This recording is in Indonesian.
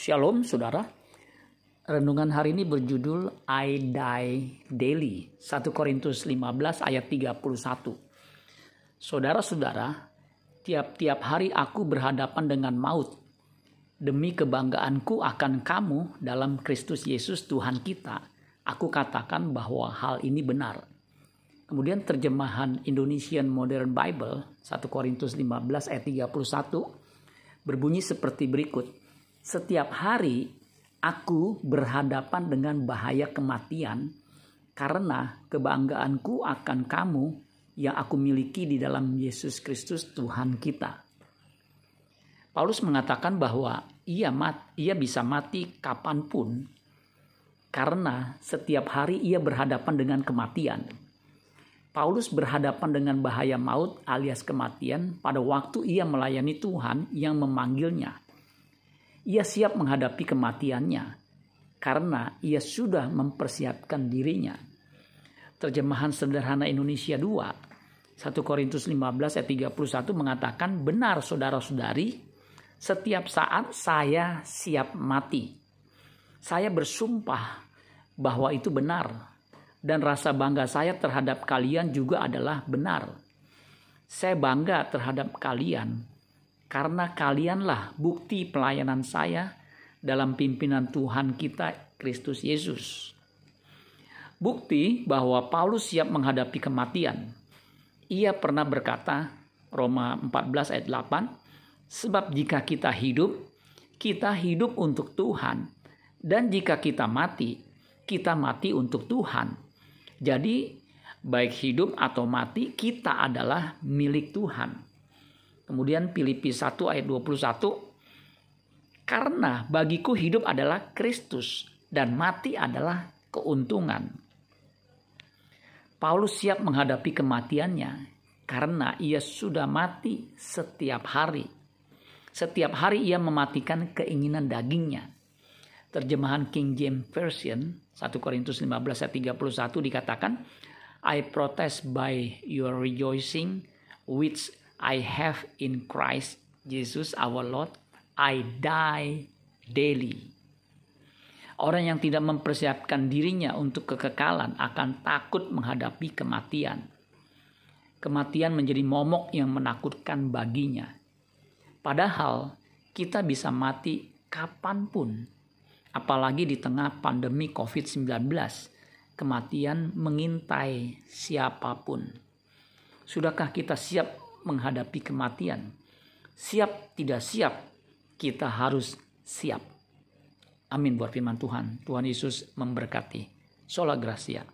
Shalom saudara. Renungan hari ini berjudul I Die Daily. 1 Korintus 15 ayat 31. Saudara-saudara, tiap-tiap hari aku berhadapan dengan maut. Demi kebanggaanku akan kamu dalam Kristus Yesus Tuhan kita, aku katakan bahwa hal ini benar. Kemudian terjemahan Indonesian Modern Bible 1 Korintus 15 ayat 31 berbunyi seperti berikut. Setiap hari aku berhadapan dengan bahaya kematian karena kebanggaanku akan kamu yang aku miliki di dalam Yesus Kristus Tuhan kita. Paulus mengatakan bahwa ia mat, ia bisa mati kapan pun karena setiap hari ia berhadapan dengan kematian. Paulus berhadapan dengan bahaya maut alias kematian pada waktu ia melayani Tuhan yang memanggilnya ia siap menghadapi kematiannya karena ia sudah mempersiapkan dirinya. Terjemahan sederhana Indonesia 2, 1 Korintus 15 ayat 31 mengatakan, Benar saudara-saudari, setiap saat saya siap mati. Saya bersumpah bahwa itu benar. Dan rasa bangga saya terhadap kalian juga adalah benar. Saya bangga terhadap kalian karena kalianlah bukti pelayanan saya dalam pimpinan Tuhan kita Kristus Yesus. Bukti bahwa Paulus siap menghadapi kematian. Ia pernah berkata, Roma 14 ayat 8, sebab jika kita hidup, kita hidup untuk Tuhan, dan jika kita mati, kita mati untuk Tuhan. Jadi, baik hidup atau mati, kita adalah milik Tuhan. Kemudian Filipi 1 ayat 21. Karena bagiku hidup adalah Kristus dan mati adalah keuntungan. Paulus siap menghadapi kematiannya karena ia sudah mati setiap hari. Setiap hari ia mematikan keinginan dagingnya. Terjemahan King James Version 1 Korintus 15 ayat 31 dikatakan, I protest by your rejoicing which I have in Christ Jesus our Lord, I die daily. Orang yang tidak mempersiapkan dirinya untuk kekekalan akan takut menghadapi kematian. Kematian menjadi momok yang menakutkan baginya. Padahal kita bisa mati kapan pun, apalagi di tengah pandemi COVID-19. Kematian mengintai siapa pun. Sudahkah kita siap menghadapi kematian. Siap tidak siap, kita harus siap. Amin buat firman Tuhan. Tuhan Yesus memberkati. Sola Gracia.